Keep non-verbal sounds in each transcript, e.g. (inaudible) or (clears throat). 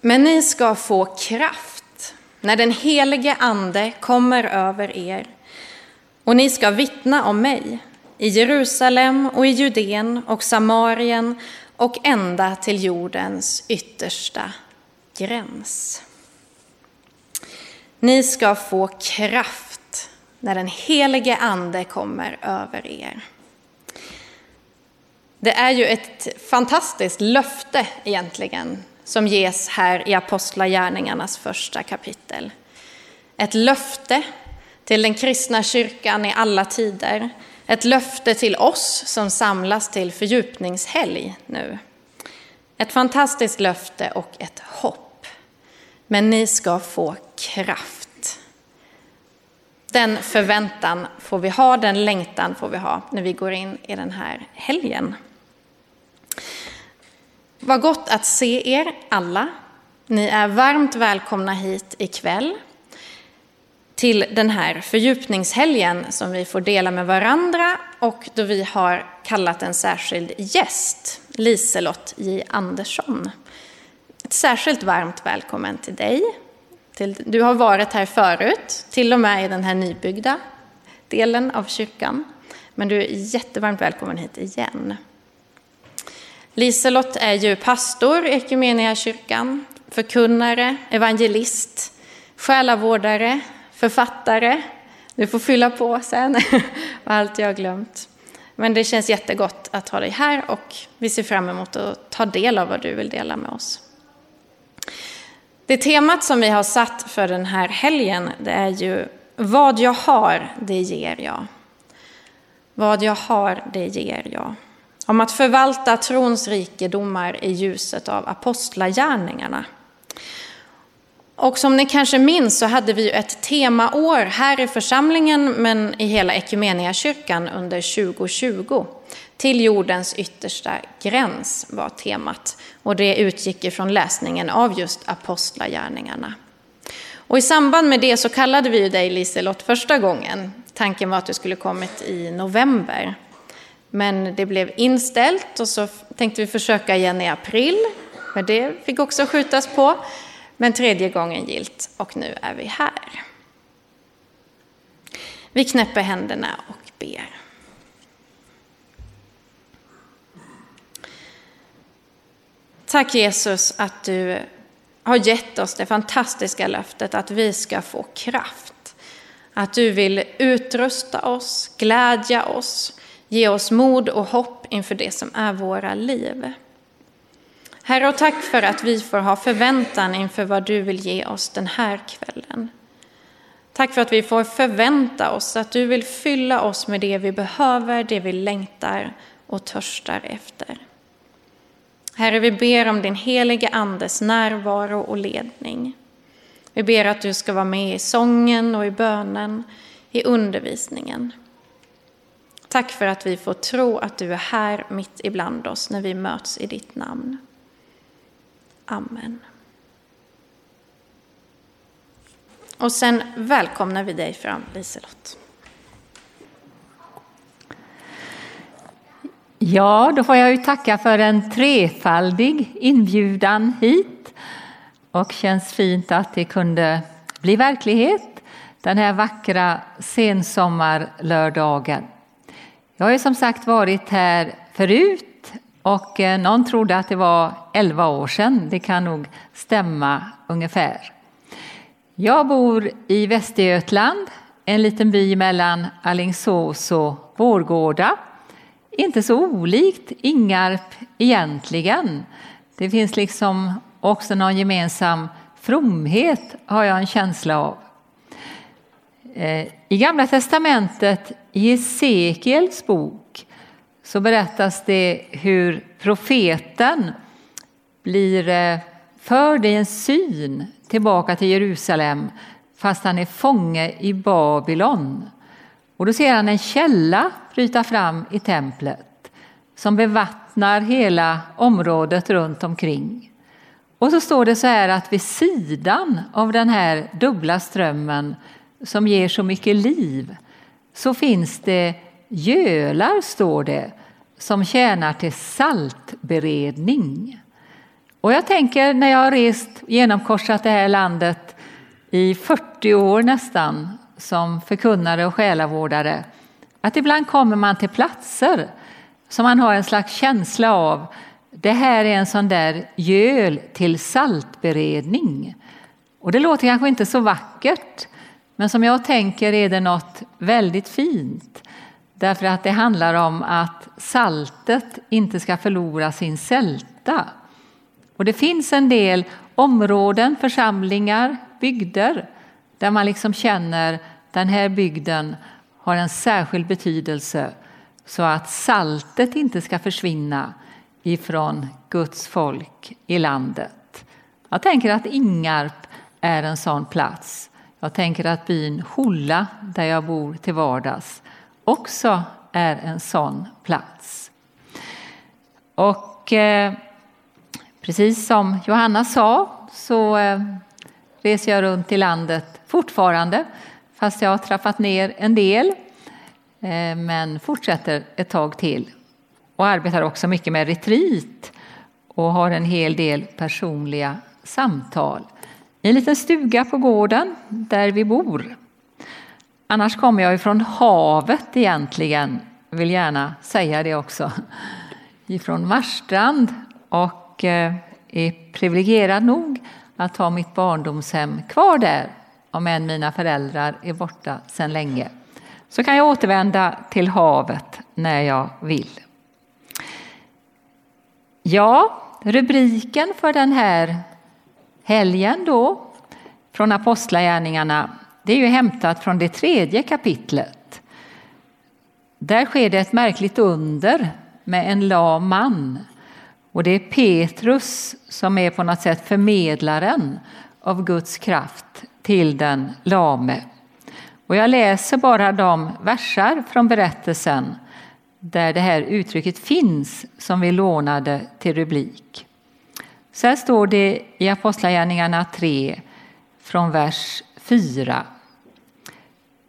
Men ni ska få kraft när den helige Ande kommer över er och ni ska vittna om mig i Jerusalem och i Judeen och Samarien och ända till jordens yttersta gräns. Ni ska få kraft när den helige Ande kommer över er. Det är ju ett fantastiskt löfte egentligen som ges här i Apostlagärningarnas första kapitel. Ett löfte till den kristna kyrkan i alla tider. Ett löfte till oss som samlas till fördjupningshelg nu. Ett fantastiskt löfte och ett hopp. Men ni ska få kraft. Den förväntan får vi ha, den längtan får vi ha när vi går in i den här helgen. Vad gott att se er alla. Ni är varmt välkomna hit ikväll till den här fördjupningshelgen som vi får dela med varandra och då vi har kallat en särskild gäst, Liselott J Andersson. Ett särskilt varmt välkommen till dig. Du har varit här förut, till och med i den här nybyggda delen av kyrkan. Men du är jättevarmt välkommen hit igen. Liselott är ju pastor i Equmeniakyrkan, förkunnare, evangelist, själavårdare, författare. Du får fylla på sen, (laughs) vad allt jag har glömt. Men det känns jättegott att ha dig här och vi ser fram emot att ta del av vad du vill dela med oss. Det temat som vi har satt för den här helgen det är ju Vad jag har, det ger jag. Vad jag har, det ger jag. Om att förvalta trons rikedomar i ljuset av apostlagärningarna. Och som ni kanske minns så hade vi ju ett temaår här i församlingen men i hela Equmeniakyrkan under 2020. Till jordens yttersta gräns var temat och det utgick ifrån läsningen av just apostlagärningarna. Och i samband med det så kallade vi ju dig Liselott första gången. Tanken var att du skulle kommit i november. Men det blev inställt och så tänkte vi försöka igen i april. Men det fick också skjutas på. Men tredje gången gilt och nu är vi här. Vi knäpper händerna och ber. Tack Jesus att du har gett oss det fantastiska löftet att vi ska få kraft. Att du vill utrusta oss, glädja oss, ge oss mod och hopp inför det som är våra liv. Herre, och tack för att vi får ha förväntan inför vad du vill ge oss den här kvällen. Tack för att vi får förvänta oss att du vill fylla oss med det vi behöver, det vi längtar och törstar efter. Herre, vi ber om din helige Andes närvaro och ledning. Vi ber att du ska vara med i sången och i bönen, i undervisningen. Tack för att vi får tro att du är här mitt ibland oss när vi möts i ditt namn. Amen. Och sen välkomnar vi dig fram, Liselott. Ja, då får jag ju tacka för en trefaldig inbjudan hit. Och känns fint att det kunde bli verklighet den här vackra sensommarlördagen. Jag har ju som sagt varit här förut och eh, någon trodde att det var 11 år sedan. Det kan nog stämma ungefär. Jag bor i Västergötland, en liten by mellan Alingsås och Vårgårda. Inte så olikt Ingarp egentligen. Det finns liksom också någon gemensam fromhet har jag en känsla av. Eh, I Gamla testamentet, i Hesekiels bok, så berättas det hur profeten blir eh, förd i en syn tillbaka till Jerusalem fast han är fånge i Babylon. Och då ser han en källa bryta fram i templet som bevattnar hela området runt omkring. Och så står det så här att vid sidan av den här dubbla strömmen som ger så mycket liv så finns det gölar, står det, som tjänar till saltberedning. Och jag tänker när jag har rest genomkorsat det här landet i 40 år nästan som förkunnare och själavårdare att ibland kommer man till platser som man har en slags känsla av det här är en sån där göl till saltberedning. Och det låter kanske inte så vackert, men som jag tänker är det något väldigt fint. Därför att det handlar om att saltet inte ska förlora sin sälta. Och det finns en del områden, församlingar, bygder där man liksom känner den här bygden har en särskild betydelse så att saltet inte ska försvinna ifrån Guds folk i landet. Jag tänker att Ingarp är en sån plats. Jag tänker att byn Holla, där jag bor till vardags, också är en sån plats. Och eh, precis som Johanna sa så eh, reser jag runt i landet fortfarande, fast jag har trappat ner en del, eh, men fortsätter ett tag till och arbetar också mycket med retreat och har en hel del personliga samtal i en liten stuga på gården där vi bor. Annars kommer jag ifrån havet egentligen, vill gärna säga det också, ifrån Marstrand och eh, är privilegierad nog att ha mitt barndomshem kvar där, om än mina föräldrar är borta sedan länge. Så kan jag återvända till havet när jag vill. Ja, rubriken för den här helgen då från Apostlagärningarna, det är ju hämtat från det tredje kapitlet. Där sker det ett märkligt under med en lam man. Och det är Petrus som är på något sätt förmedlaren av Guds kraft till den lame. Och jag läser bara de versar från berättelsen där det här uttrycket finns som vi lånade till rubrik. Så här står det i Apostlagärningarna 3 från vers 4.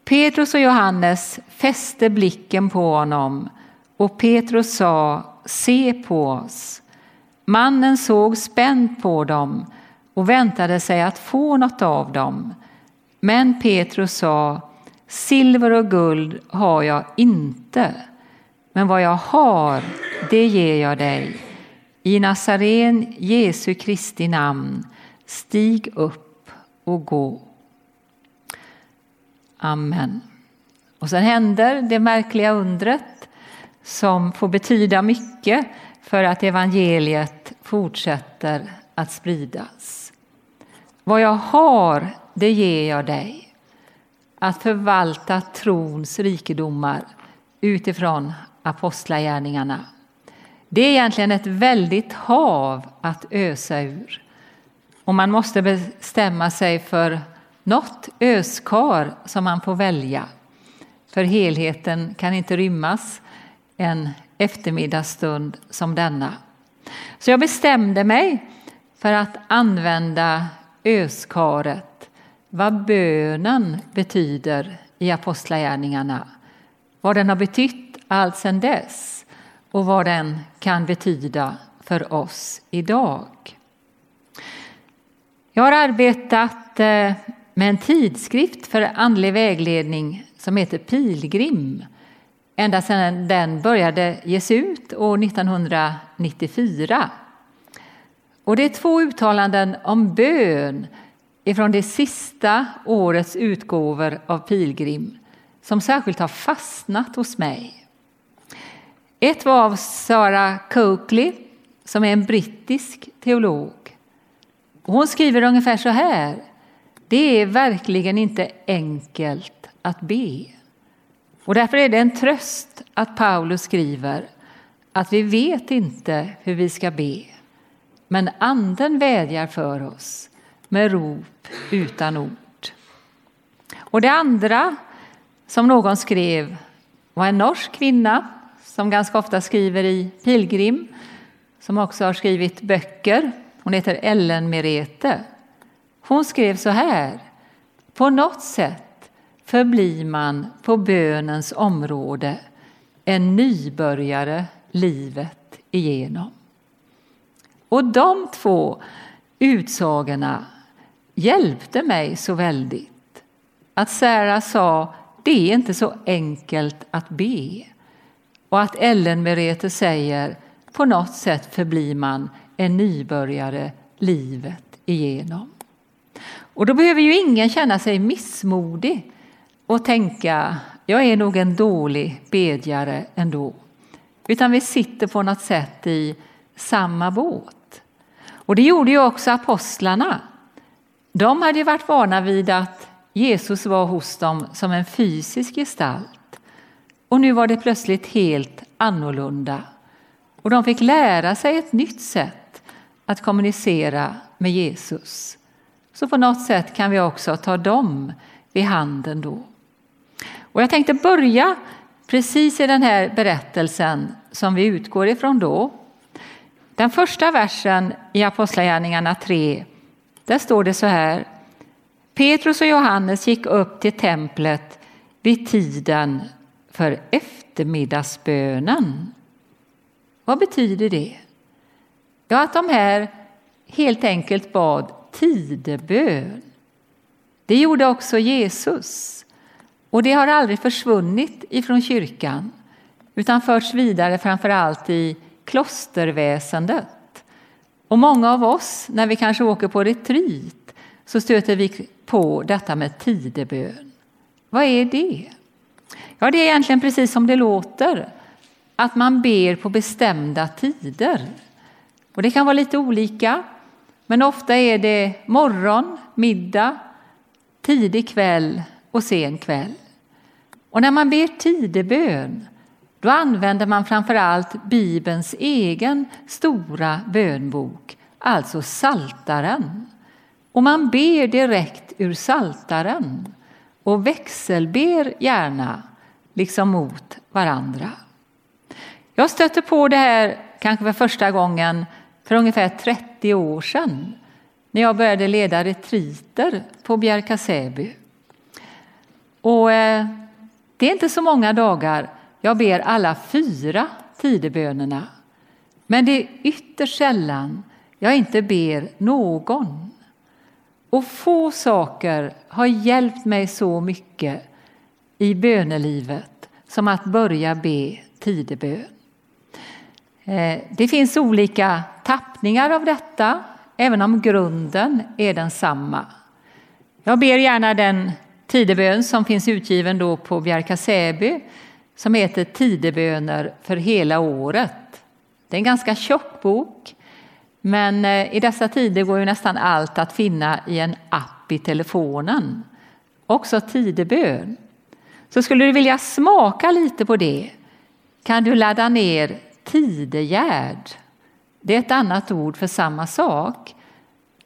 Petrus och Johannes fäste blicken på honom och Petrus sa Se på oss. Mannen såg spänt på dem och väntade sig att få något av dem. Men Petrus sa Silver och guld har jag inte men vad jag har, det ger jag dig. I Nazaren Jesu Kristi namn, stig upp och gå. Amen. Och sen händer det märkliga undret som får betyda mycket för att evangeliet fortsätter att spridas. Vad jag har, det ger jag dig. Att förvalta trons rikedomar utifrån apostlagärningarna. Det är egentligen ett väldigt hav att ösa ur. Och man måste bestämma sig för något öskar som man får välja. För helheten kan inte rymmas en eftermiddagsstund som denna. Så jag bestämde mig för att använda öskaret, vad bönen betyder i Apostlagärningarna, vad den har betytt allt sedan dess och vad den kan betyda för oss idag. Jag har arbetat eh, med en tidskrift för andlig vägledning som heter Pilgrim ända sedan den började ges ut år 1994. Och det är två uttalanden om bön ifrån det sista årets utgåvor av Pilgrim som särskilt har fastnat hos mig. Ett var av Sarah Coakley, som är en brittisk teolog. Hon skriver ungefär så här. Det är verkligen inte enkelt att be. Och därför är det en tröst att Paulus skriver att vi vet inte hur vi ska be, men Anden vädjar för oss med rop utan ord. Och det andra som någon skrev var en norsk kvinna som ganska ofta skriver i Pilgrim, som också har skrivit böcker. Hon heter Ellen Merete. Hon skrev så här. På något sätt förblir man på bönens område en nybörjare livet igenom. Och de två utsagorna hjälpte mig så väldigt. Att Sara sa, det är inte så enkelt att be. Och att Ellen Merete säger, på något sätt förblir man en nybörjare livet igenom. Och då behöver ju ingen känna sig missmodig och tänka, jag är nog en dålig bedjare ändå. Utan vi sitter på något sätt i samma båt. Och det gjorde ju också apostlarna. De hade ju varit vana vid att Jesus var hos dem som en fysisk gestalt. Och nu var det plötsligt helt annorlunda. Och de fick lära sig ett nytt sätt att kommunicera med Jesus. Så på något sätt kan vi också ta dem vid handen då. Och jag tänkte börja precis i den här berättelsen som vi utgår ifrån då. Den första versen i Apostlagärningarna 3, där står det så här. Petrus och Johannes gick upp till templet vid tiden för eftermiddagsbönen. Vad betyder det? Ja, att de här helt enkelt bad tidebön. Det gjorde också Jesus. Och det har aldrig försvunnit ifrån kyrkan utan förts vidare framför allt i klosterväsendet. Och många av oss, när vi kanske åker på retreat, så stöter vi på detta med tidebön. Vad är det? Ja, det är egentligen precis som det låter, att man ber på bestämda tider. Och det kan vara lite olika, men ofta är det morgon, middag, tidig kväll och sen kväll. Och när man ber tidebön då använder man framför allt Bibelns egen stora bönbok, alltså Saltaren. Och man ber direkt ur Saltaren och växelber gärna, liksom mot varandra. Jag stötte på det här kanske för första gången för ungefär 30 år sedan när jag började leda retriter på Bjärka Säby. Och eh, det är inte så många dagar jag ber alla fyra tidebönerna. Men det är ytterst sällan jag inte ber någon. Och få saker har hjälpt mig så mycket i bönelivet som att börja be tidebön. Eh, det finns olika tappningar av detta, även om grunden är densamma. Jag ber gärna den tidebön som finns utgiven då på Bjärka Säby som heter Tideböner för hela året. Det är en ganska tjock bok, men eh, i dessa tider går ju nästan allt att finna i en app i telefonen. Också tidebön. Så skulle du vilja smaka lite på det kan du ladda ner Tidegärd. Det är ett annat ord för samma sak.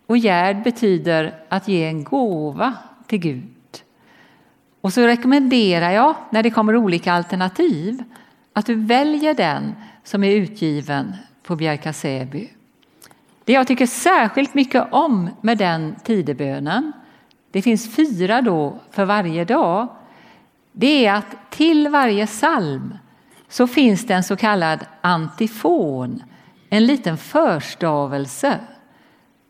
Och gärd betyder att ge en gåva till Gud. Och så rekommenderar jag, när det kommer olika alternativ, att du väljer den som är utgiven på Bjärka Säby. Det jag tycker särskilt mycket om med den tidebönen, det finns fyra då för varje dag, det är att till varje psalm så finns det en så kallad antifon, en liten förstavelse.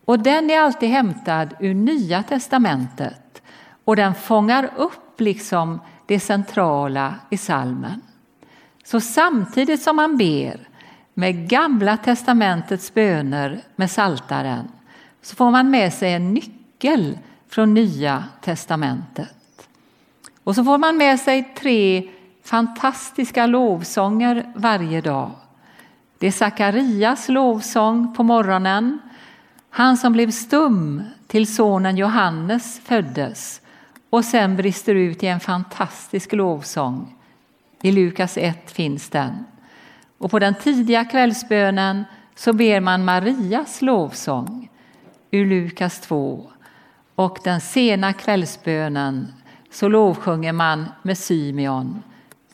Och den är alltid hämtad ur Nya testamentet och den fångar upp liksom det centrala i salmen. Så samtidigt som man ber med Gamla testamentets böner med saltaren så får man med sig en nyckel från Nya testamentet. Och så får man med sig tre fantastiska lovsånger varje dag. Det är Sakarias lovsång på morgonen, han som blev stum till sonen Johannes föddes och sen brister ut i en fantastisk lovsång. I Lukas 1 finns den. Och på den tidiga kvällsbönen så ber man Marias lovsång ur Lukas 2. Och den sena kvällsbönen så lovsjunger man med Symeon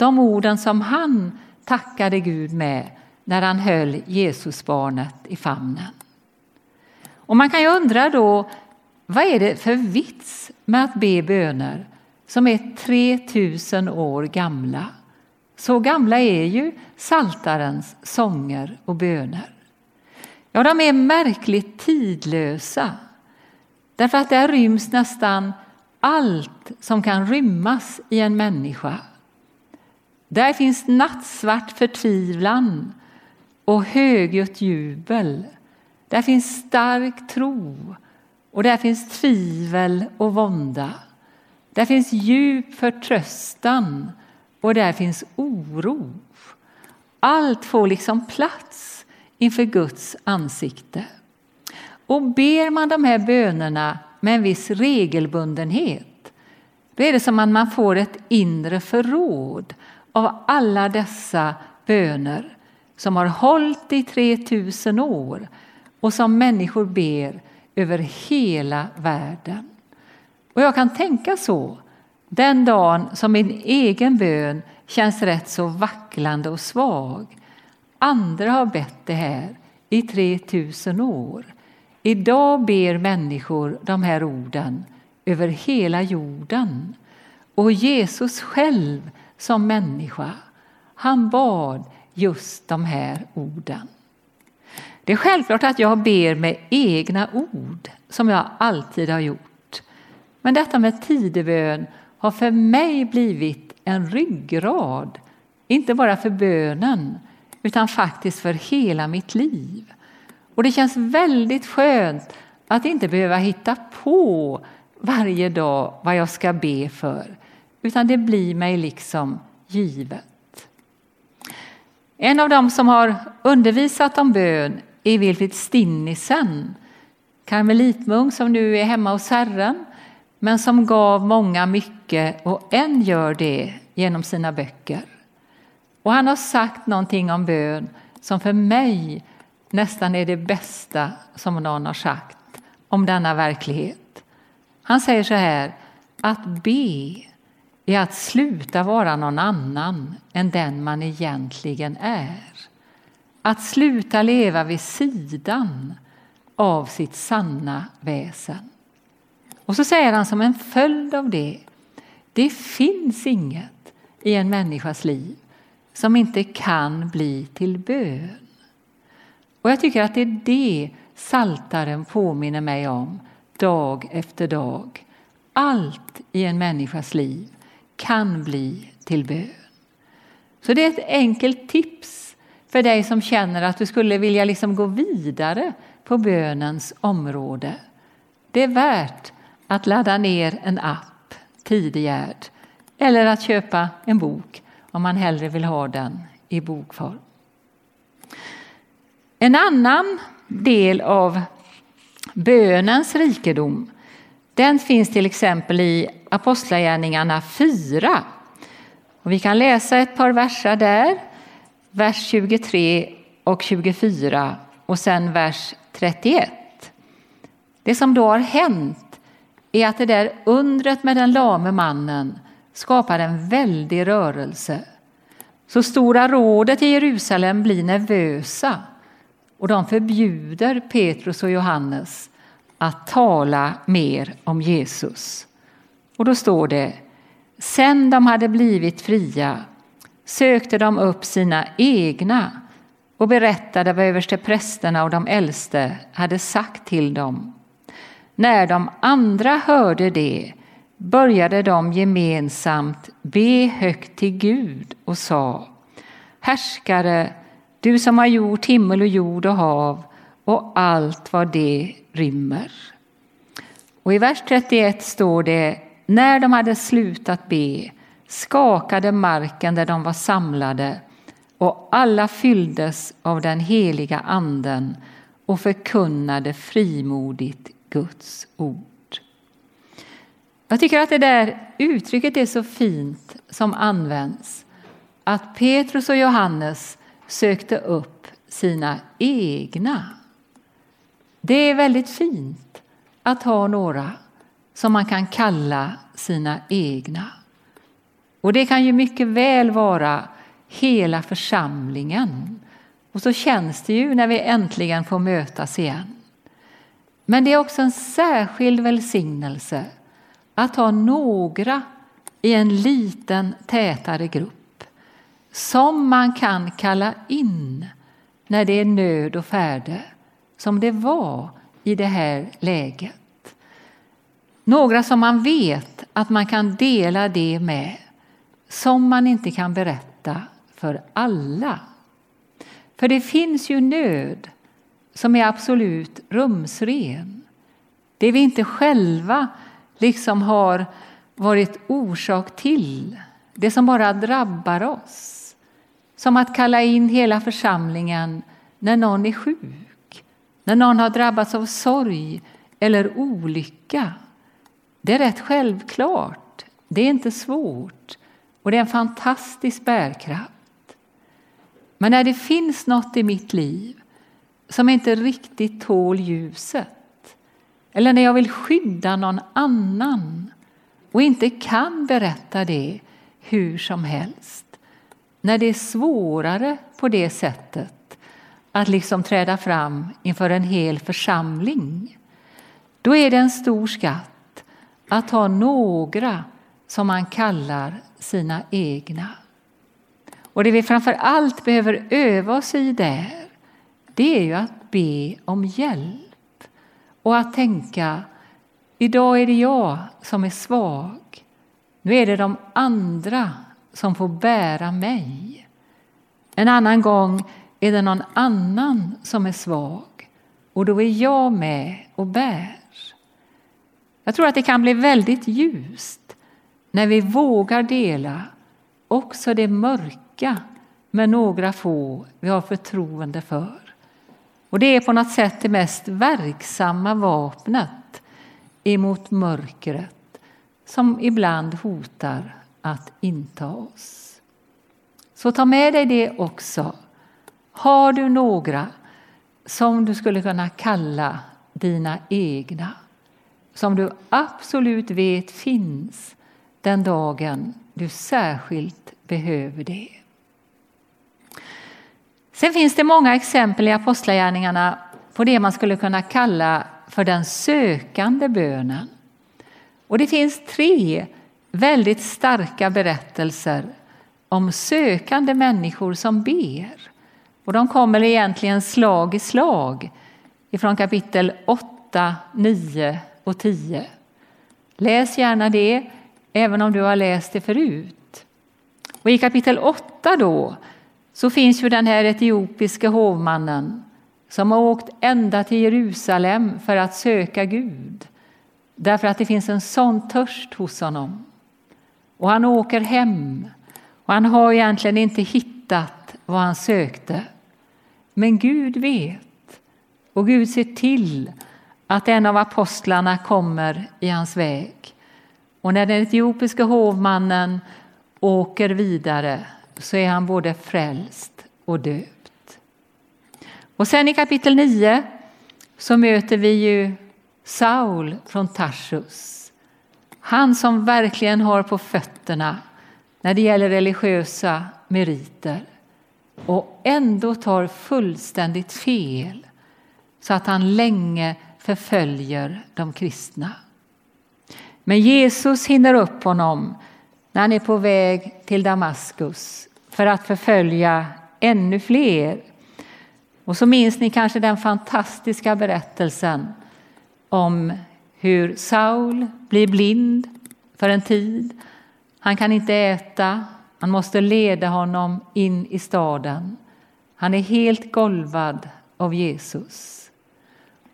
de orden som han tackade Gud med när han höll Jesusbarnet i famnen. Och man kan ju undra då vad är det för vits med att be böner som är 3000 år gamla? Så gamla är ju saltarens sånger och böner. Ja, de är märkligt tidlösa. Därför att där ryms nästan allt som kan rymmas i en människa. Där finns nattsvart förtvivlan och högljutt jubel. Där finns stark tro och där finns tvivel och vånda. Där finns djup förtröstan och där finns oro. Allt får liksom plats inför Guds ansikte. Och ber man de här bönerna med en viss regelbundenhet, då är det som att man får ett inre förråd av alla dessa böner som har hållit i 3000 år och som människor ber över hela världen. Och jag kan tänka så den dagen som min egen bön känns rätt så vacklande och svag. Andra har bett det här i 3000 år. Idag ber människor de här orden över hela jorden. Och Jesus själv som människa, han bad just de här orden. Det är självklart att jag ber med egna ord, som jag alltid har gjort. Men detta med tidebön har för mig blivit en ryggrad, inte bara för bönen, utan faktiskt för hela mitt liv. Och det känns väldigt skönt att inte behöva hitta på varje dag vad jag ska be för, utan det blir mig liksom givet. En av dem som har undervisat om bön är Wilfrid Stinnisen, karmelitmunk som nu är hemma hos Herren, men som gav många mycket och än gör det genom sina böcker. Och han har sagt någonting om bön som för mig nästan är det bästa som någon har sagt om denna verklighet. Han säger så här, att be är att sluta vara någon annan än den man egentligen är. Att sluta leva vid sidan av sitt sanna väsen. Och så säger han som en följd av det, det finns inget i en människas liv som inte kan bli till bön. Och jag tycker att det är det saltaren påminner mig om dag efter dag. Allt i en människas liv kan bli till bön. Så det är ett enkelt tips för dig som känner att du skulle vilja liksom gå vidare på bönens område. Det är värt att ladda ner en app, Tidigärd, eller att köpa en bok om man hellre vill ha den i bokform. En annan del av bönens rikedom den finns till exempel i Apostlagärningarna 4. Och vi kan läsa ett par verser där, vers 23 och 24 och sen vers 31. Det som då har hänt är att det där undret med den lame mannen skapar en väldig rörelse. Så Stora rådet i Jerusalem blir nervösa och de förbjuder Petrus och Johannes att tala mer om Jesus. Och då står det, sen de hade blivit fria sökte de upp sina egna och berättade vad översteprästerna och de äldste hade sagt till dem. När de andra hörde det började de gemensamt be högt till Gud och sa Härskare, du som har gjort himmel och jord och hav och allt vad det rymmer. Och i vers 31 står det när de hade slutat be skakade marken där de var samlade och alla fylldes av den heliga anden och förkunnade frimodigt Guds ord. Jag tycker att det där uttrycket är så fint som används. Att Petrus och Johannes sökte upp sina egna. Det är väldigt fint att ha några som man kan kalla sina egna. Och det kan ju mycket väl vara hela församlingen. Och så känns det ju när vi äntligen får mötas igen. Men det är också en särskild välsignelse att ha några i en liten tätare grupp som man kan kalla in när det är nöd och färde som det var i det här läget. Några som man vet att man kan dela det med, som man inte kan berätta för alla. För det finns ju nöd som är absolut rumsren. Det vi inte själva liksom har varit orsak till, det som bara drabbar oss. Som att kalla in hela församlingen när någon är sjuk, när någon har drabbats av sorg eller olycka. Det är rätt självklart, det är inte svårt och det är en fantastisk bärkraft. Men när det finns något i mitt liv som inte riktigt tål ljuset eller när jag vill skydda någon annan och inte kan berätta det hur som helst när det är svårare på det sättet att liksom träda fram inför en hel församling, då är det en stor skatt att ha några som man kallar sina egna. Och det vi framför allt behöver öva oss i där, det är ju att be om hjälp och att tänka idag är det jag som är svag. Nu är det de andra som får bära mig. En annan gång är det någon annan som är svag och då är jag med och bär. Jag tror att det kan bli väldigt ljust när vi vågar dela också det mörka med några få vi har förtroende för. Och det är på något sätt det mest verksamma vapnet emot mörkret som ibland hotar att inta oss. Så ta med dig det också. Har du några som du skulle kunna kalla dina egna, som du absolut vet finns den dagen du särskilt behöver det. Sen finns det många exempel i Apostlagärningarna på det man skulle kunna kalla för den sökande bönen. Och det finns tre väldigt starka berättelser om sökande människor som ber. Och de kommer egentligen slag i slag ifrån kapitel 8, 9 och 10. Läs gärna det, även om du har läst det förut. Och I kapitel 8 då, så finns ju den här etiopiske hovmannen som har åkt ända till Jerusalem för att söka Gud därför att det finns en sån törst hos honom. Och han åker hem och han har egentligen inte hittat vad han sökte. Men Gud vet och Gud ser till att en av apostlarna kommer i hans väg. Och när den etiopiske hovmannen åker vidare så är han både frälst och döpt. Och sen i kapitel 9 så möter vi ju Saul från Tarsus han som verkligen har på fötterna när det gäller religiösa meriter och ändå tar fullständigt fel så att han länge förföljer de kristna. Men Jesus hinner upp honom när han är på väg till Damaskus för att förfölja ännu fler. Och så minns ni kanske den fantastiska berättelsen om hur Saul blir blind för en tid. Han kan inte äta, han måste leda honom in i staden. Han är helt golvad av Jesus.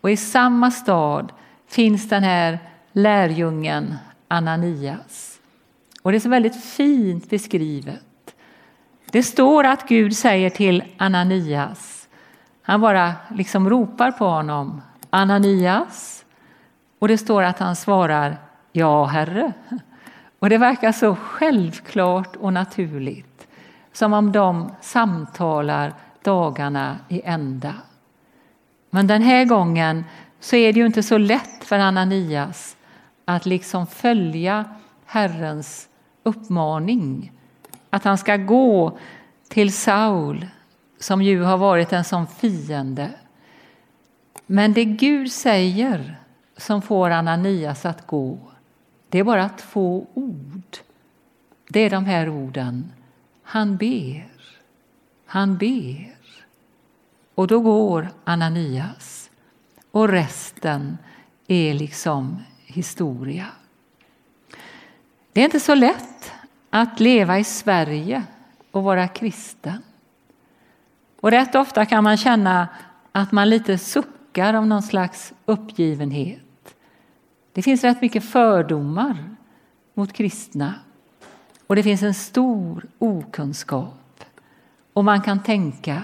Och i samma stad finns den här lärjungen Ananias. Och det är så väldigt fint beskrivet. Det står att Gud säger till Ananias, han bara liksom ropar på honom, Ananias, och det står att han svarar Ja, Herre. Och det verkar så självklart och naturligt, som om de samtalar dagarna i ända. Men den här gången så är det ju inte så lätt för Ananias att liksom följa Herrens uppmaning. Att han ska gå till Saul, som ju har varit en sån fiende. Men det Gud säger som får Ananias att gå, det är bara två ord. Det är de här orden. Han ber. Han ber. Och då går Ananias. och resten är liksom historia. Det är inte så lätt att leva i Sverige och vara kristen. Och rätt ofta kan man känna att man lite suckar av någon slags uppgivenhet. Det finns rätt mycket fördomar mot kristna och det finns en stor okunskap. Och man kan tänka,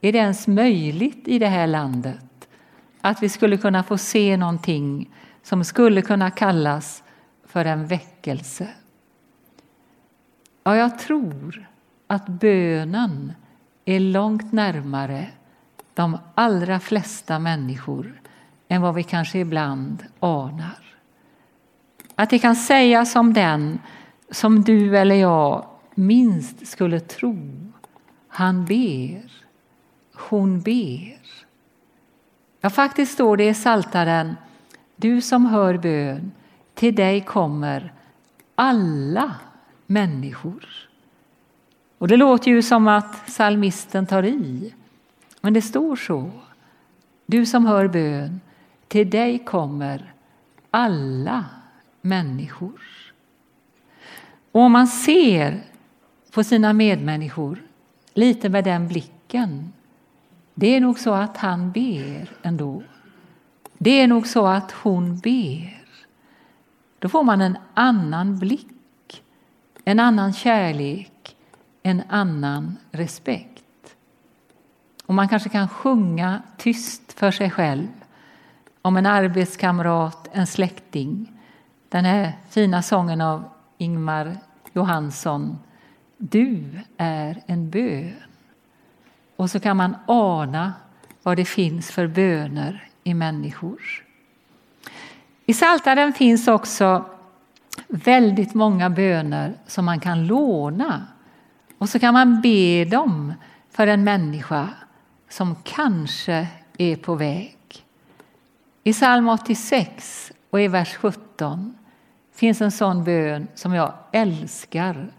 är det ens möjligt i det här landet att vi skulle kunna få se någonting som skulle kunna kallas för en väckelse? Ja, jag tror att bönen är långt närmare de allra flesta människor än vad vi kanske ibland anar. Att det kan sägas om den som du eller jag minst skulle tro. Han ber, hon ber. Ja, faktiskt står det i Saltaren, du som hör bön, till dig kommer alla människor. Och det låter ju som att salmisten tar i, men det står så. Du som hör bön, till dig kommer alla människor. Och om man ser på sina medmänniskor lite med den blicken, det är nog så att han ber ändå. Det är nog så att hon ber. Då får man en annan blick, en annan kärlek, en annan respekt. Och man kanske kan sjunga tyst för sig själv om en arbetskamrat, en släkting. Den här fina sången av Ingmar Johansson. Du är en bön. Och så kan man ana vad det finns för böner i människor. I Saltaren finns också väldigt många böner som man kan låna. Och så kan man be dem för en människa som kanske är på väg. I psalm 86 och i vers 17 finns en sån bön som jag älskar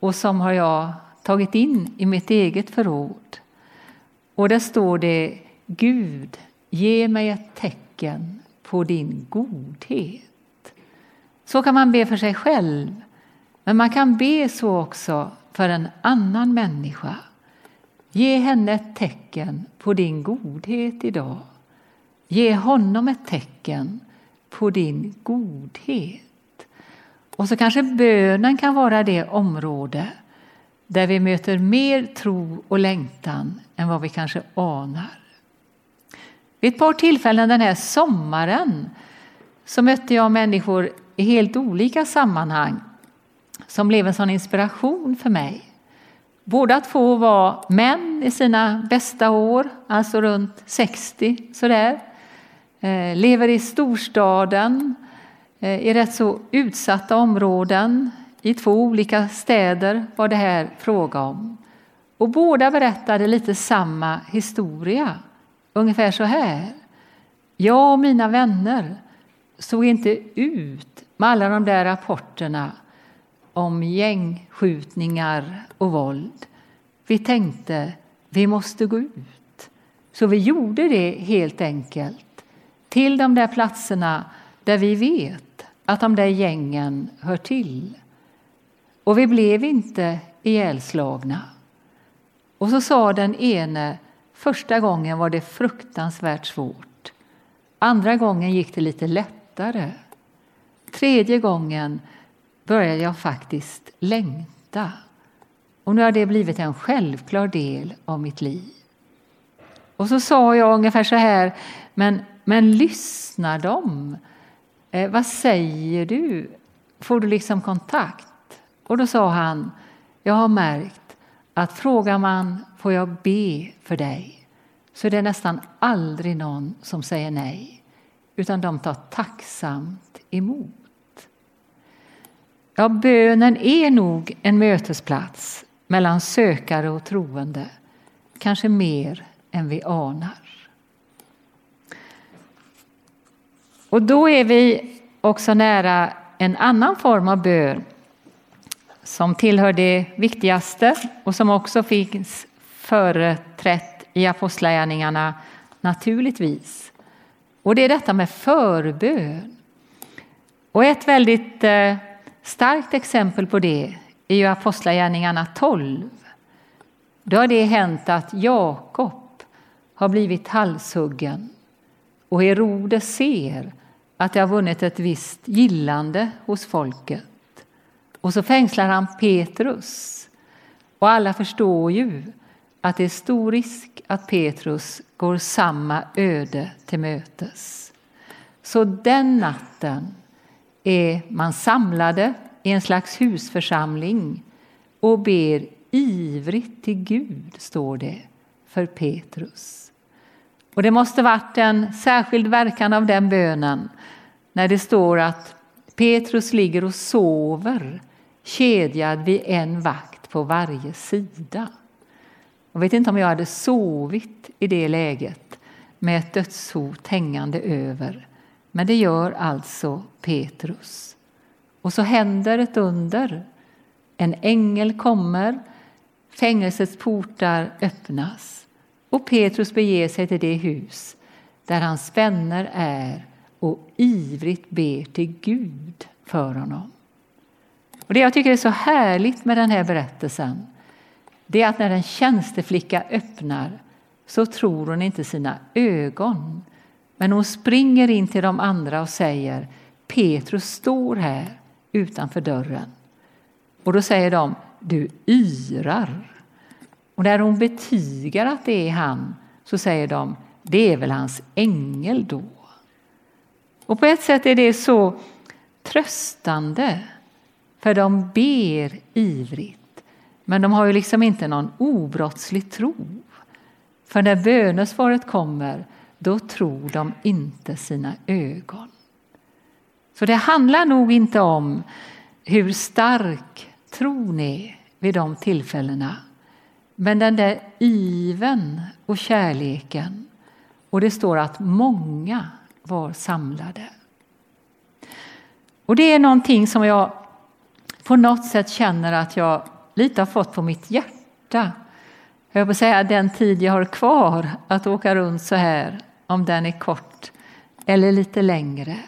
och som har jag tagit in i mitt eget förråd. Och där står det Gud, ge mig ett tecken på din godhet. Så kan man be för sig själv, men man kan be så också för en annan människa. Ge henne ett tecken på din godhet idag. Ge honom ett tecken på din godhet. Och så kanske bönen kan vara det område där vi möter mer tro och längtan än vad vi kanske anar. Vid ett par tillfällen den här sommaren så mötte jag människor i helt olika sammanhang som blev en sån inspiration för mig. Båda två var män i sina bästa år, alltså runt 60 sådär. Eh, lever i storstaden, eh, i rätt så utsatta områden. I två olika städer var det här fråga om. Och båda berättade lite samma historia, ungefär så här. Jag och mina vänner såg inte ut med alla de där rapporterna om gängskjutningar och våld. Vi tänkte vi måste gå ut. Så vi gjorde det helt enkelt till de där platserna där vi vet att de där gängen hör till. Och vi blev inte ihjälslagna. Och så sa den ene, första gången var det fruktansvärt svårt. Andra gången gick det lite lättare. Tredje gången började jag faktiskt längta. Och nu har det blivit en självklar del av mitt liv. Och så sa jag ungefär så här, men, men lyssnar de? Eh, vad säger du? Får du liksom kontakt? Och då sa han, jag har märkt att frågar man får jag be för dig så är det nästan aldrig någon som säger nej, utan de tar tacksamt emot. Ja, bönen är nog en mötesplats mellan sökare och troende, kanske mer än vi anar. Och då är vi också nära en annan form av bön som tillhör det viktigaste och som också finns företrätt i Apostlagärningarna, naturligtvis. Och det är detta med förbön. Och ett väldigt eh, starkt exempel på det är ju Apostlagärningarna 12. Då har det hänt att Jakob har blivit halshuggen och Herodes ser att det har vunnit ett visst gillande hos folket. Och så fängslar han Petrus. Och alla förstår ju att det är stor risk att Petrus går samma öde till mötes. Så den natten är man samlade i en slags husförsamling och ber ivrigt till Gud, står det, för Petrus. Och det måste varit en särskild verkan av den bönen när det står att Petrus ligger och sover kedjad vid en vakt på varje sida. Jag vet inte om jag hade sovit i det läget med ett dödshot hängande över. Men det gör alltså Petrus. Och så händer ett under. En ängel kommer, fängelsets portar öppnas och Petrus beger sig till det hus där hans vänner är och ivrigt ber till Gud för honom. Och Det jag tycker är så härligt med den här berättelsen det är att när en tjänsteflicka öppnar så tror hon inte sina ögon. Men hon springer in till de andra och säger Petrus står här utanför dörren. Och då säger de du yrar. Och när hon betygar att det är han så säger de det är väl hans ängel då. Och på ett sätt är det så tröstande för de ber ivrigt. Men de har ju liksom inte någon obrottslig tro. För när bönesvaret kommer, då tror de inte sina ögon. Så det handlar nog inte om hur stark tron är vid de tillfällena. Men den där iven och kärleken. Och det står att många var samlade. Och det är någonting som jag på något sätt känner att jag lite har fått på mitt hjärta. Jag vill säga den tid jag har kvar att åka runt så här, om den är kort eller lite längre.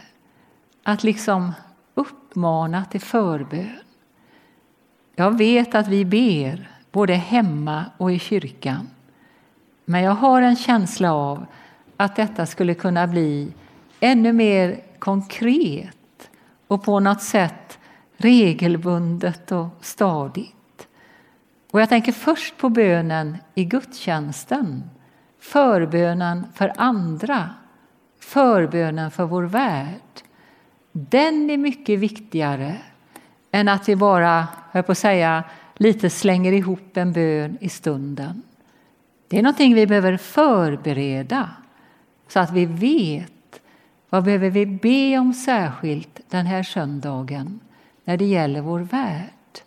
Att liksom uppmana till förbön. Jag vet att vi ber både hemma och i kyrkan. Men jag har en känsla av att detta skulle kunna bli ännu mer konkret och på något sätt regelbundet och stadigt. Och jag tänker först på bönen i gudstjänsten, förbönen för andra, förbönen för vår värld. Den är mycket viktigare än att vi bara, jag på att säga, lite slänger ihop en bön i stunden. Det är någonting vi behöver förbereda så att vi vet vad behöver vi be om särskilt den här söndagen när det gäller vår värld.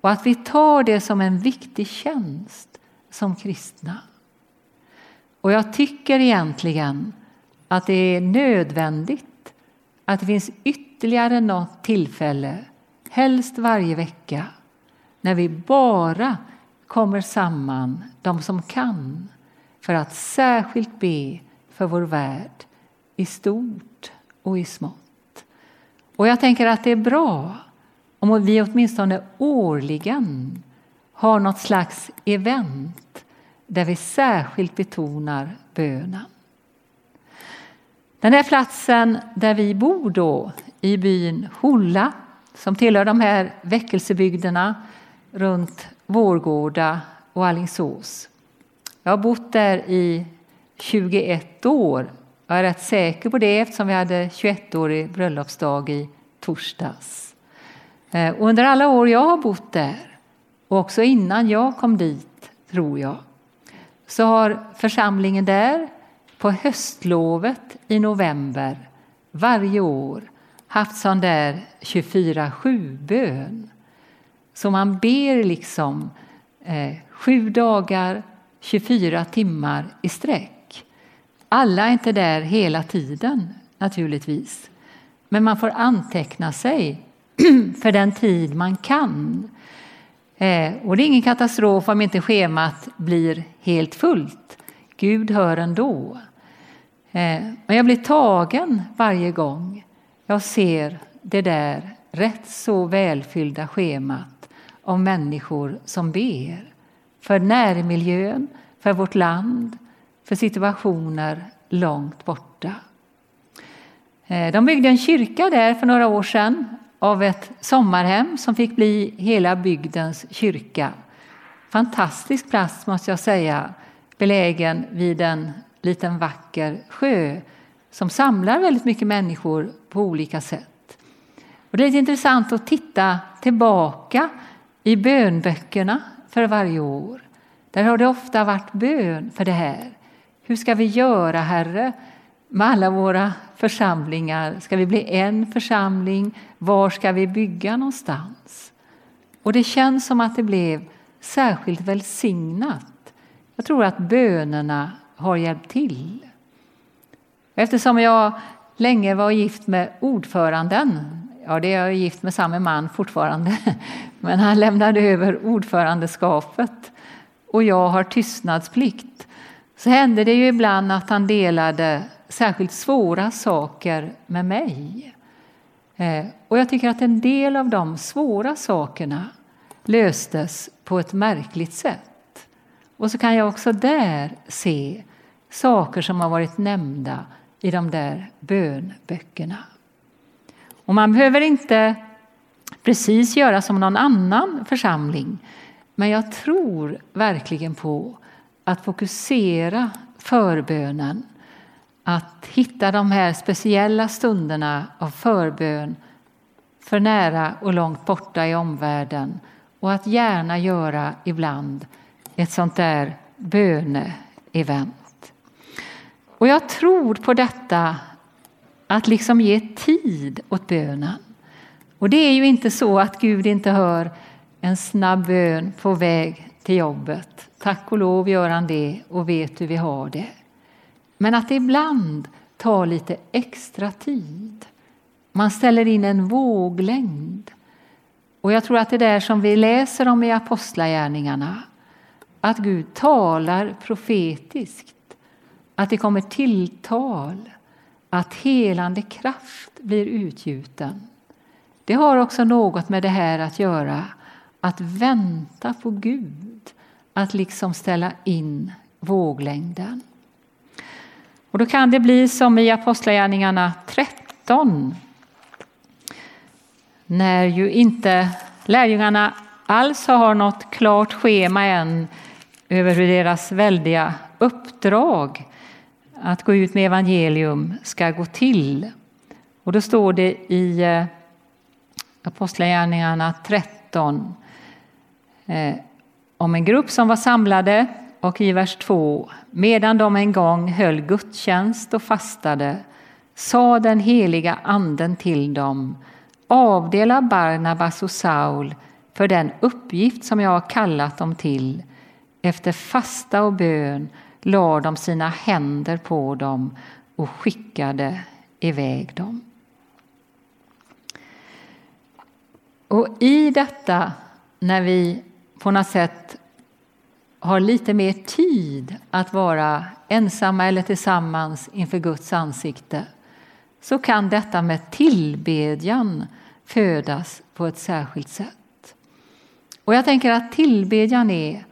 Och att vi tar det som en viktig tjänst som kristna. Och jag tycker egentligen att det är nödvändigt att det finns ytterligare något tillfälle, helst varje vecka, när vi bara kommer samman, de som kan, för att särskilt be för vår värld i stort och i smått. Och jag tänker att det är bra om vi åtminstone årligen har något slags event där vi särskilt betonar bönen. Den här platsen där vi bor då, i byn Holla som tillhör de här väckelsebygderna runt Vårgårda och Allingsås. Jag har bott där i 21 år. Jag är rätt säker på det eftersom vi hade 21-årig bröllopsdag i torsdags. Och under alla år jag har bott där, och också innan jag kom dit, tror jag, så har församlingen där på höstlovet i november varje år haft sån där 24-7-bön. Så man ber liksom eh, sju dagar, 24 timmar i sträck. Alla är inte där hela tiden naturligtvis. Men man får anteckna sig (clears throat) för den tid man kan. Eh, och det är ingen katastrof om inte schemat blir helt fullt. Gud hör ändå. Eh, Men jag blir tagen varje gång jag ser det där rätt så välfyllda schemat av människor som ber för närmiljön, för vårt land, för situationer långt borta. Eh, de byggde en kyrka där för några år sedan av ett sommarhem som fick bli hela bygdens kyrka. Fantastisk plats måste jag säga, belägen vid en liten vacker sjö som samlar väldigt mycket människor på olika sätt. Och det är intressant att titta tillbaka i bönböckerna för varje år. Där har det ofta varit bön för det här. Hur ska vi göra, Herre, med alla våra församlingar? Ska vi bli en församling? Var ska vi bygga någonstans? Och det känns som att det blev särskilt välsignat. Jag tror att bönerna har hjälpt till. Eftersom jag länge var gift med ordföranden, ja det är jag gift med samma man fortfarande, (laughs) men han lämnade över ordförandeskapet och jag har tystnadsplikt, så hände det ju ibland att han delade särskilt svåra saker med mig. Eh, och jag tycker att en del av de svåra sakerna löstes på ett märkligt sätt. Och så kan jag också där se saker som har varit nämnda i de där bönböckerna. Och man behöver inte precis göra som någon annan församling, men jag tror verkligen på att fokusera förbönen, att hitta de här speciella stunderna av förbön för nära och långt borta i omvärlden och att gärna göra ibland ett sånt där böneevent. Och jag tror på detta att liksom ge tid åt bönen. Och det är ju inte så att Gud inte hör en snabb bön på väg till jobbet. Tack och lov gör han det och vet hur vi har det. Men att det ibland tar lite extra tid. Man ställer in en våglängd. Och jag tror att det där som vi läser om i Apostlagärningarna, att Gud talar profetiskt, att det kommer tilltal, att helande kraft blir utgjuten. Det har också något med det här att göra, att vänta på Gud, att liksom ställa in våglängden. Och då kan det bli som i Apostlagärningarna 13 när ju inte lärjungarna alls har något klart schema än över hur deras väldiga uppdrag att gå ut med evangelium ska gå till. Och då står det i eh, Apostlagärningarna 13 eh, om en grupp som var samlade och i vers 2 medan de en gång höll gudstjänst och fastade sa den heliga anden till dem avdela Barnabas och Saul för den uppgift som jag har kallat dem till. Efter fasta och bön lade de sina händer på dem och skickade iväg dem. Och i detta, när vi på något sätt har lite mer tid att vara ensamma eller tillsammans inför Guds ansikte så kan detta med tillbedjan födas på ett särskilt sätt. Och jag tänker att tillbedjan är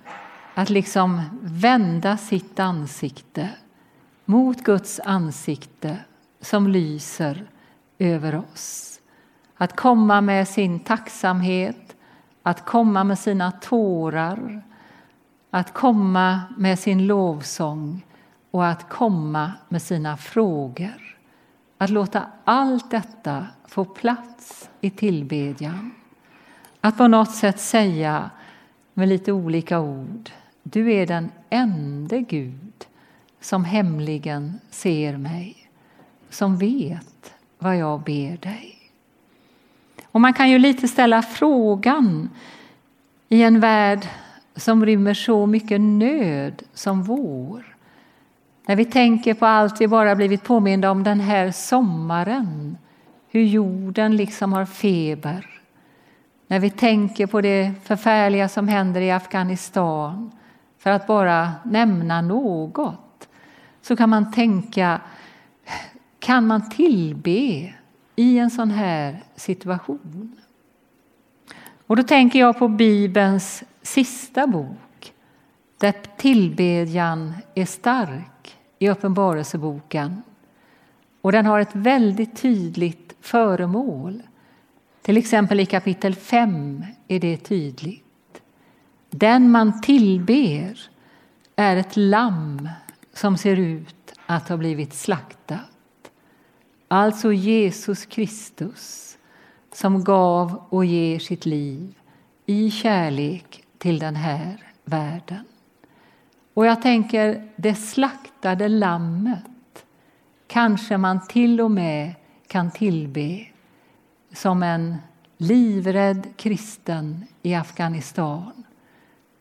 att liksom vända sitt ansikte mot Guds ansikte som lyser över oss. Att komma med sin tacksamhet, att komma med sina tårar, att komma med sin lovsång och att komma med sina frågor. Att låta allt detta få plats i tillbedjan. Att på något sätt säga med lite olika ord du är den enda Gud som hemligen ser mig, som vet vad jag ber dig. Och man kan ju lite ställa frågan i en värld som rymmer så mycket nöd som vår. När vi tänker på allt vi bara blivit påminda om den här sommaren, hur jorden liksom har feber. När vi tänker på det förfärliga som händer i Afghanistan, för att bara nämna något, så kan man tänka kan man tillbe i en sån här situation? Och då tänker jag på Bibelns sista bok där tillbedjan är stark i Uppenbarelseboken. Och den har ett väldigt tydligt föremål. Till exempel i kapitel 5 är det tydligt. Den man tillber är ett lamm som ser ut att ha blivit slaktat. Alltså Jesus Kristus som gav och ger sitt liv i kärlek till den här världen. Och jag tänker, det slaktade lammet kanske man till och med kan tillbe som en livrädd kristen i Afghanistan.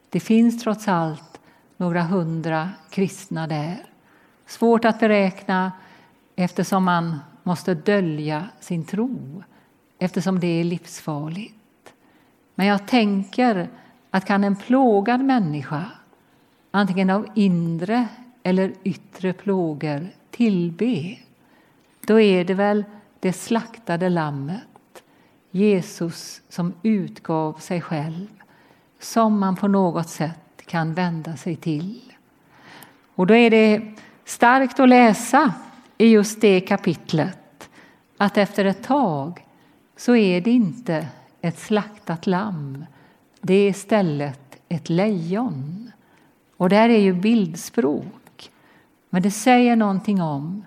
Det finns trots allt några hundra kristna där. Svårt att beräkna eftersom man måste dölja sin tro eftersom det är livsfarligt. Men jag tänker att kan en plågad människa antingen av inre eller yttre plågor tillbe då är det väl det slaktade lammet, Jesus som utgav sig själv som man på något sätt kan vända sig till. Och då är det starkt att läsa i just det kapitlet att efter ett tag så är det inte ett slaktat lamm. Det är istället ett lejon. Och där är ju bildspråk. Men det säger någonting om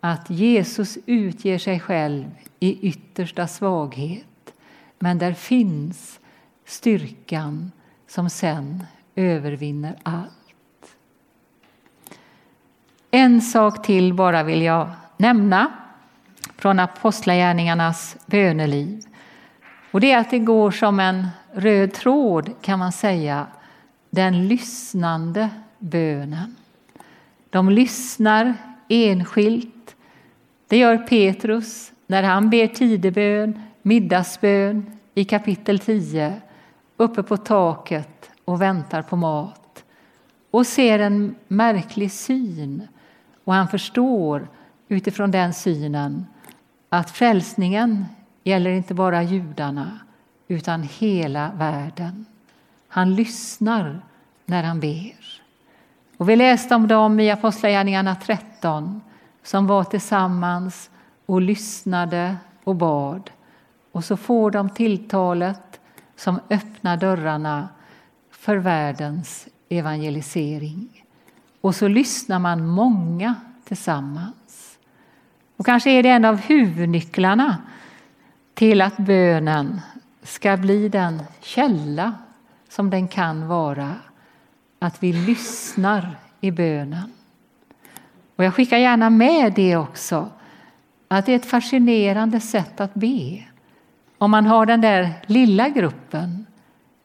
att Jesus utger sig själv i yttersta svaghet. Men där finns styrkan som sen övervinner allt. En sak till bara vill jag nämna från Apostlagärningarnas böneliv. Och det är att det går som en röd tråd, kan man säga, den lyssnande bönen. De lyssnar enskilt. Det gör Petrus när han ber tidebön, middagsbön i kapitel 10 uppe på taket och väntar på mat och ser en märklig syn. Och han förstår utifrån den synen att frälsningen gäller inte bara judarna utan hela världen. Han lyssnar när han ber. Och vi läste om dem i Apostlagärningarna 13 som var tillsammans och lyssnade och bad. Och så får de tilltalet som öppnar dörrarna för världens evangelisering. Och så lyssnar man många tillsammans. Och kanske är det en av huvudnycklarna till att bönen ska bli den källa som den kan vara. Att vi lyssnar i bönen. Och jag skickar gärna med det också, att det är ett fascinerande sätt att be. Om man har den där lilla gruppen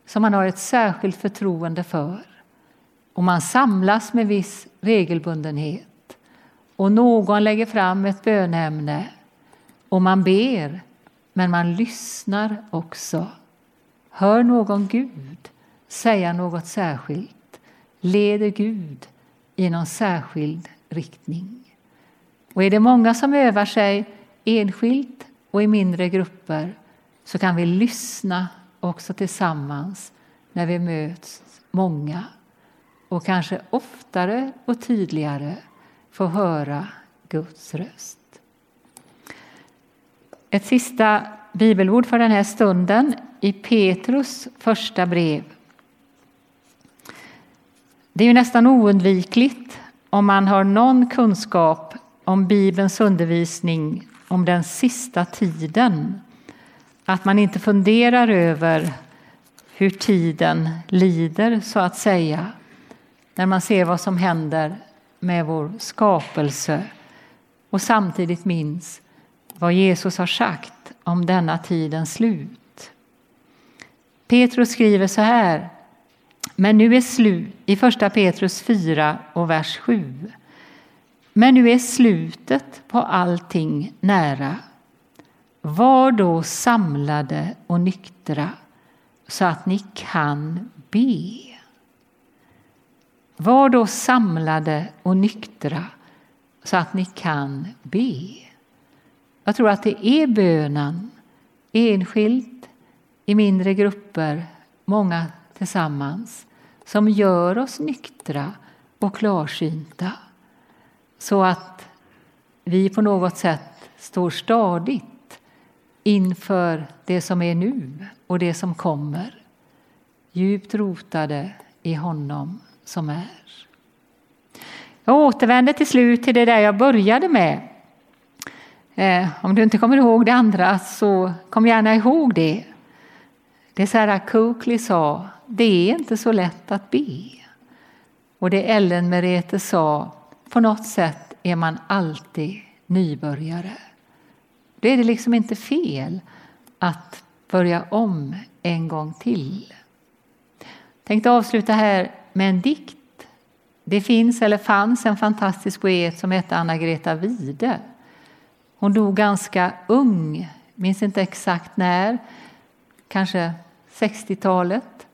som man har ett särskilt förtroende för och man samlas med viss regelbundenhet och någon lägger fram ett bönämne och man ber, men man lyssnar också. Hör någon Gud säga något särskilt? Leder Gud i någon särskild riktning? Och är det många som övar sig enskilt och i mindre grupper så kan vi lyssna också tillsammans när vi möts många och kanske oftare och tydligare få höra Guds röst. Ett sista bibelord för den här stunden i Petrus första brev. Det är ju nästan oundvikligt om man har någon kunskap om Bibelns undervisning om den sista tiden att man inte funderar över hur tiden lider, så att säga när man ser vad som händer med vår skapelse och samtidigt minns vad Jesus har sagt om denna tidens slut. Petrus skriver så här, men nu är slut, i första Petrus 4 och vers 7. Men nu är slutet på allting nära. Var då samlade och nyktra så att ni kan be. Var då samlade och nyktra så att ni kan be. Jag tror att det är bönen, enskilt, i mindre grupper, många tillsammans, som gör oss nyktra och klarsynta så att vi på något sätt står stadigt inför det som är nu och det som kommer djupt rotade i honom som är. Jag återvänder till slut till det där jag började med. Eh, om du inte kommer ihåg det andra så kom gärna ihåg det. Det Sarah Coakley sa, det är inte så lätt att be. Och det Ellen Merete sa, på något sätt är man alltid nybörjare. Då är det liksom inte fel att börja om en gång till. Jag tänkte avsluta här med en dikt. Det finns, eller fanns, en fantastisk poet som hette Anna-Greta Wide. Hon dog ganska ung, minns inte exakt när, kanske 60-talet.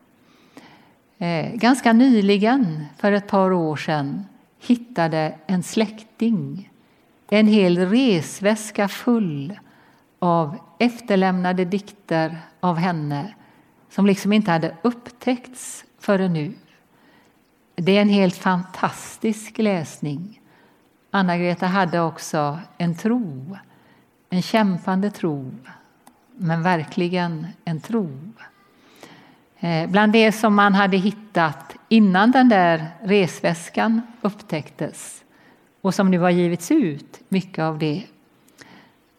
Eh, ganska nyligen, för ett par år sedan, hittade en släkting en hel resväska full av efterlämnade dikter av henne som liksom inte hade upptäckts förrän nu. Det är en helt fantastisk läsning. Anna-Greta hade också en tro, en kämpande tro, men verkligen en tro. Eh, bland det som man hade hittat innan den där resväskan upptäcktes och som nu har givits ut, mycket av det,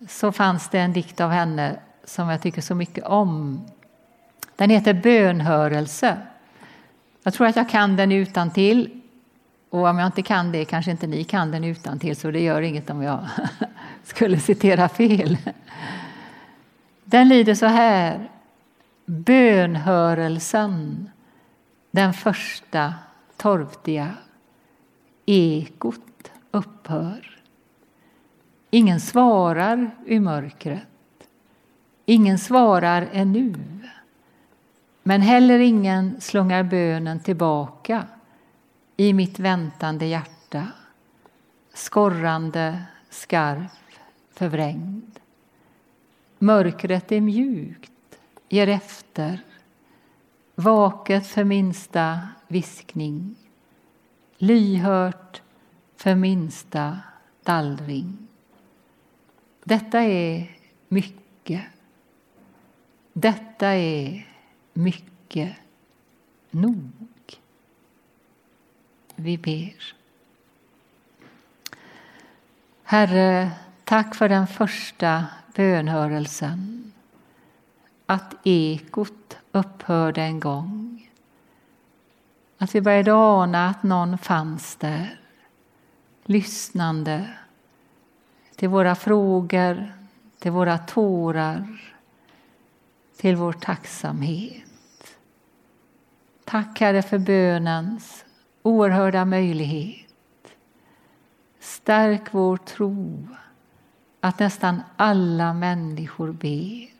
så fanns det en dikt av henne som jag tycker så mycket om. Den heter Bönhörelse. Jag tror att jag kan den utan till. Och om jag inte kan det kanske inte ni kan den utan till så det gör inget om jag (laughs) skulle citera fel. Den lyder så här. Bönhörelsen, den första torftiga, ekot upphör. Ingen svarar i mörkret. Ingen svarar ännu. Men heller ingen slungar bönen tillbaka i mitt väntande hjärta skorrande, skarp, förvrängd. Mörkret är mjukt ger efter, vaket för minsta viskning, lyhört för minsta dallring. Detta är mycket. Detta är mycket nog. Vi ber. Herre, tack för den första bönhörelsen att ekot upphörde en gång. Att vi började ana att någon fanns där, lyssnande till våra frågor, till våra tårar, till vår tacksamhet. Tack Herre för bönens oerhörda möjlighet. Stärk vår tro att nästan alla människor ber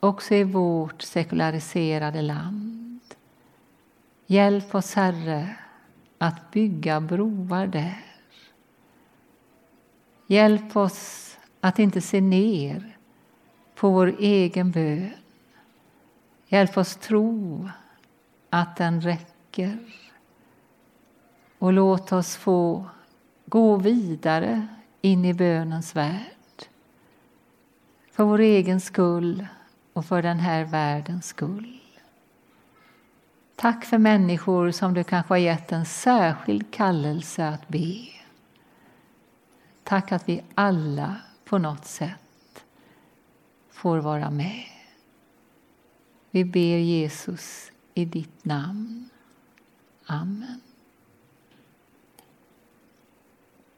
också i vårt sekulariserade land. Hjälp oss, Herre, att bygga broar där. Hjälp oss att inte se ner på vår egen bön. Hjälp oss tro att den räcker. Och låt oss få gå vidare in i bönens värld. För vår egen skull och för den här världens skull. Tack för människor som du kanske har gett en särskild kallelse att be. Tack att vi alla på något sätt får vara med. Vi ber Jesus i ditt namn. Amen.